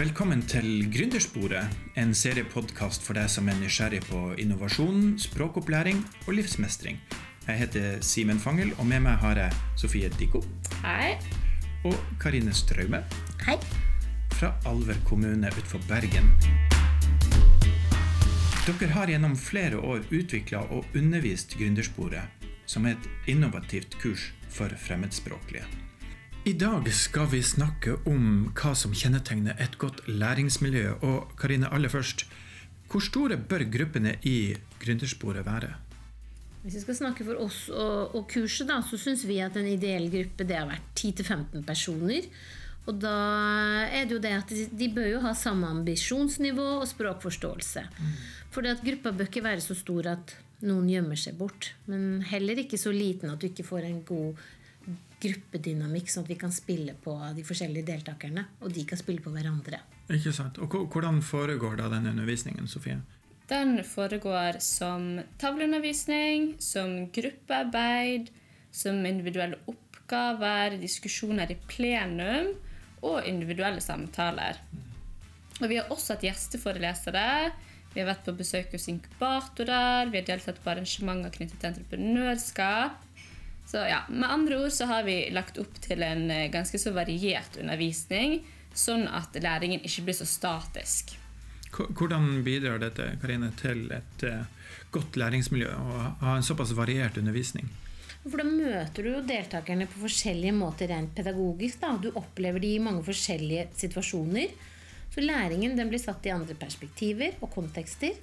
Velkommen til Gründersporet, en seriepodkast for deg som er nysgjerrig på innovasjon, språkopplæring og livsmestring. Jeg heter Simen Fangel, og med meg har jeg Sofie Dikko Hei. og Karine Straume Hei. fra Alver kommune utenfor Bergen. Dere har gjennom flere år utvikla og undervist Gründersporet, som er et innovativt kurs for fremmedspråklige. I dag skal vi snakke om hva som kjennetegner et godt læringsmiljø. Og Karine, aller først, hvor store bør gruppene i Gründersporet være? Hvis vi skal snakke for oss og, og kurset, da, så syns vi at en ideell gruppe det har vært 10-15 personer. Og da er det jo det at de, de bør jo ha samme ambisjonsnivå og språkforståelse. For at gruppa bør ikke være så stor at noen gjemmer seg bort. Men heller ikke så liten at du ikke får en god gruppedynamikk, sånn at vi kan spille på de forskjellige deltakerne. Og de kan spille på hverandre. Ikke sant? Og hvordan foregår da den undervisningen, Sofie? Den foregår som tavleundervisning, som gruppearbeid, som individuelle oppgaver, diskusjoner i plenum og individuelle samtaler. Og vi har også hatt gjesteforelesere. Vi har vært på besøk hos inkubatorer. Vi har deltatt på arrangementer knyttet til entreprenørskap. Så ja, Med andre ord så har vi lagt opp til en eh, ganske så variert undervisning, sånn at læringen ikke blir så statisk. Hvordan bidrar dette Karine, til et eh, godt læringsmiljø å ha en såpass variert undervisning? For da møter du jo deltakerne på forskjellige måter rent pedagogisk. Da. Du opplever de i mange forskjellige situasjoner. Så læringen den blir satt i andre perspektiver og kontekster.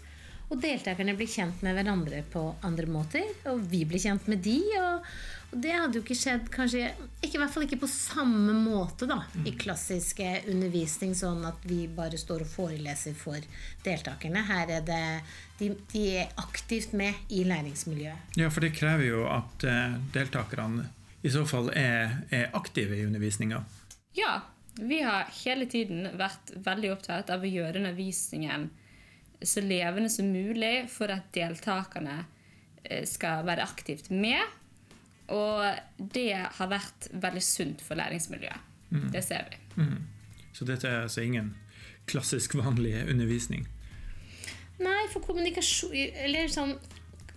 Og deltakerne blir kjent med hverandre på andre måter. Og vi blir kjent med de. Og, og det hadde jo ikke skjedd kanskje ikke, I hvert fall ikke på samme måte da, i klassisk eh, undervisning, sånn at vi bare står og foreleser for deltakerne. Her er det de, de er aktivt med i læringsmiljøet. Ja, for det krever jo at eh, deltakerne i så fall er, er aktive i undervisninga. Ja, vi har hele tiden vært veldig opptatt av å gjøre undervisningen så levende som mulig for at deltakerne eh, skal være aktivt med. Og det har vært veldig sunt for læringsmiljøet. Det ser vi. Mm. Så dette er altså ingen klassisk vanlig undervisning. Nei, for kommunikasjon Eller sånn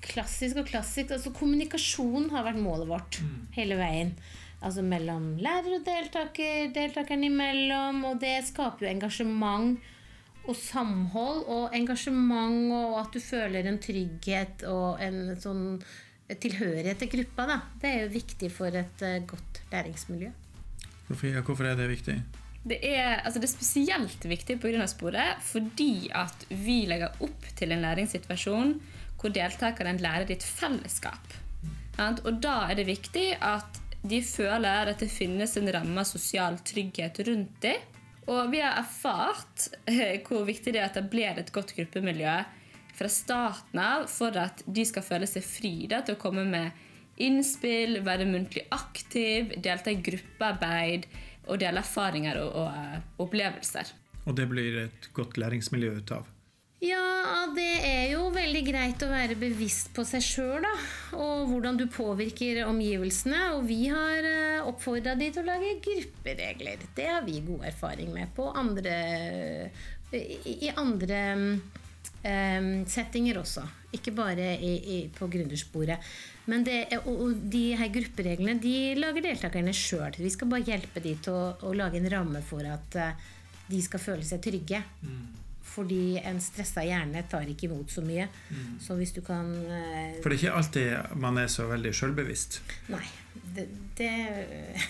klassisk og klassisk altså Kommunikasjon har vært målet vårt hele veien. Altså mellom lærer og deltaker, deltakerne imellom. Og det skaper jo engasjement og samhold og engasjement, og at du føler en trygghet og en sånn tilhørighet til gruppa. Da. Det er jo viktig for et eh, godt læringsmiljø. Hvorfor er det viktig? Det er, altså det er spesielt viktig på sporet fordi at vi legger opp til en læringssituasjon hvor deltakerne lærer ditt fellesskap. Og da er det viktig at de føler at det finnes en ramme av sosial trygghet rundt dem. Og vi har erfart eh, hvor viktig det er å etablere et godt gruppemiljø fra starten av for at de skal føle seg fri da, til å komme med innspill, være muntlig aktiv, delta i gruppearbeid og dele erfaringer og, og eh, opplevelser. Og det blir et godt læringsmiljø ut av. Ja, det er jo veldig greit å være bevisst på seg sjøl, da. Og hvordan du påvirker omgivelsene. Og vi har oppfordra de til å lage grupperegler. Det har vi god erfaring med på andre I, andre um, settinger også. Ikke bare i, i, på gründersporet. Men det, og, og de her gruppereglene de lager deltakerne sjøl. Vi skal bare hjelpe de til å, å lage en ramme for at uh, de skal føle seg trygge. Fordi en stressa hjerne tar ikke imot så mye. Så hvis du kan eh, For det er ikke alltid man er så veldig sjølbevisst. Nei. Det, det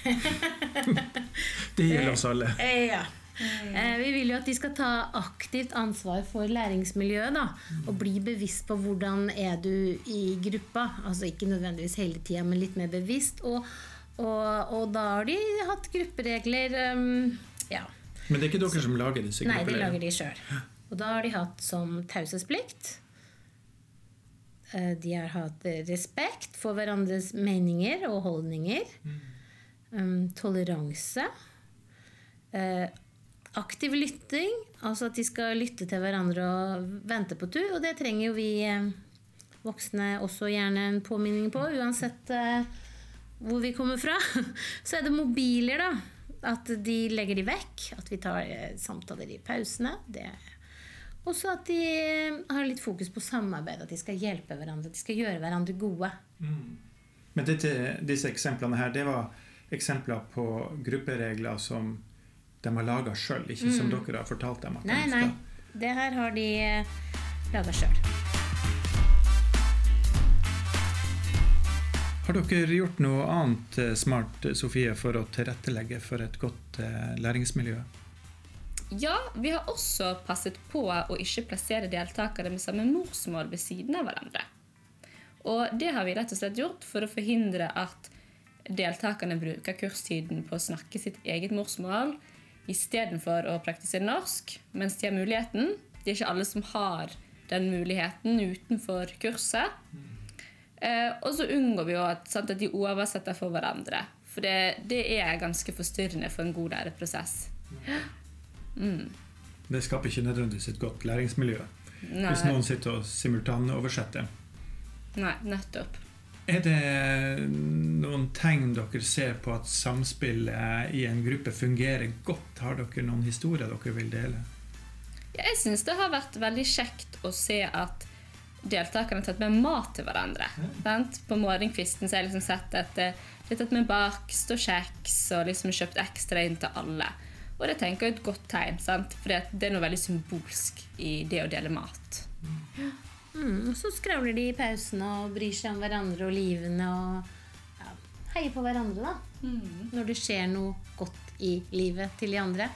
Det gjelder oss alle. Eh, Ja. Eh, Vi vil jo at de skal ta aktivt ansvar for læringsmiljøet. da, Og bli bevisst på hvordan er du i gruppa. Altså ikke nødvendigvis hele tida, men litt mer bevisst. Og, og, og da har de hatt grupperegler. Um, ja. Men det er ikke dere som lager disse Nei, det lager de sjøl. Og da har de hatt som taushetsplikt eh, De har hatt respekt for hverandres meninger og holdninger. Mm. toleranse. Eh, aktiv lytting, altså at de skal lytte til hverandre og vente på tur. Og det trenger jo vi eh, voksne også gjerne en påminning på, uansett hvor vi kommer fra. Så er det mobiler, da. At de legger de vekk. At vi tar eh, samtaler i pausene. Det også at de eh, har litt fokus på samarbeid, at de skal hjelpe hverandre, at de skal gjøre hverandre gode. Men dette, disse eksemplene her, det var eksempler på grupperegler som de har laga sjøl, ikke som dere har fortalt dem. at Nei, de nei. skal... Det her har de laga sjøl. Har dere gjort noe annet eh, smart, eh, Sofie, for å tilrettelegge for et godt eh, læringsmiljø? Ja, vi har også passet på å ikke plassere deltakere med samme morsmål ved siden av hverandre. Og det har vi rett og slett gjort for å forhindre at deltakerne bruker kurstiden på å snakke sitt eget morsmål istedenfor å praktisere norsk, mens de har muligheten. Det er ikke alle som har den muligheten utenfor kurset. Eh, og så unngår vi jo at, sant, at de oversetter for hverandre. For det, det er ganske forstyrrende for en god læreprosess. Det skaper ikke nødvendigvis et godt læringsmiljø. Nei, Hvis noen sitter og simultanoversetter. nei nettopp. Er det noen tegn dere ser på at samspillet i en gruppe fungerer godt? Har dere noen historier dere vil dele? Ja, jeg syns det har vært veldig kjekt å se at deltakerne tatt med mat til hverandre. Sant? På morgenkvisten så har jeg liksom sett at eh, de har tatt med bakst og kjeks og liksom kjøpt ekstra inn til alle. Og det tenker jeg er et godt tegn, sant? for det er noe veldig symbolsk i det å dele mat. Mm, og så skravler de i pausene og bryr seg om hverandre og livene og ja, heier på hverandre, da. Når det skjer noe godt i livet til de andre.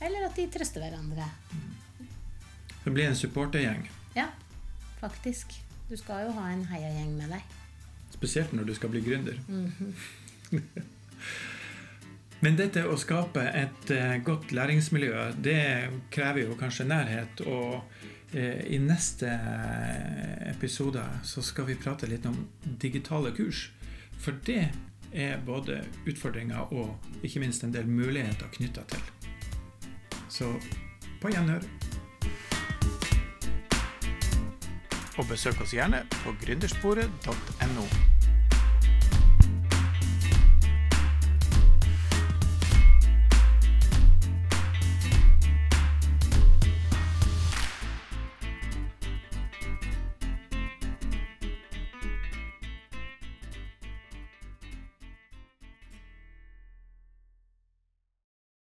Eller at de trøster hverandre. Det blir en supportergjeng. Ja, faktisk. Du skal jo ha en heiagjeng med deg. Spesielt når du skal bli gründer. Men dette å skape et eh, godt læringsmiljø, det krever jo kanskje nærhet. Og eh, i neste episode så skal vi prate litt om digitale kurs. For det er både utfordringer og ikke minst en del muligheter knytta til. Så på gjenhør. Og besøk oss gjerne på gründersporet.no.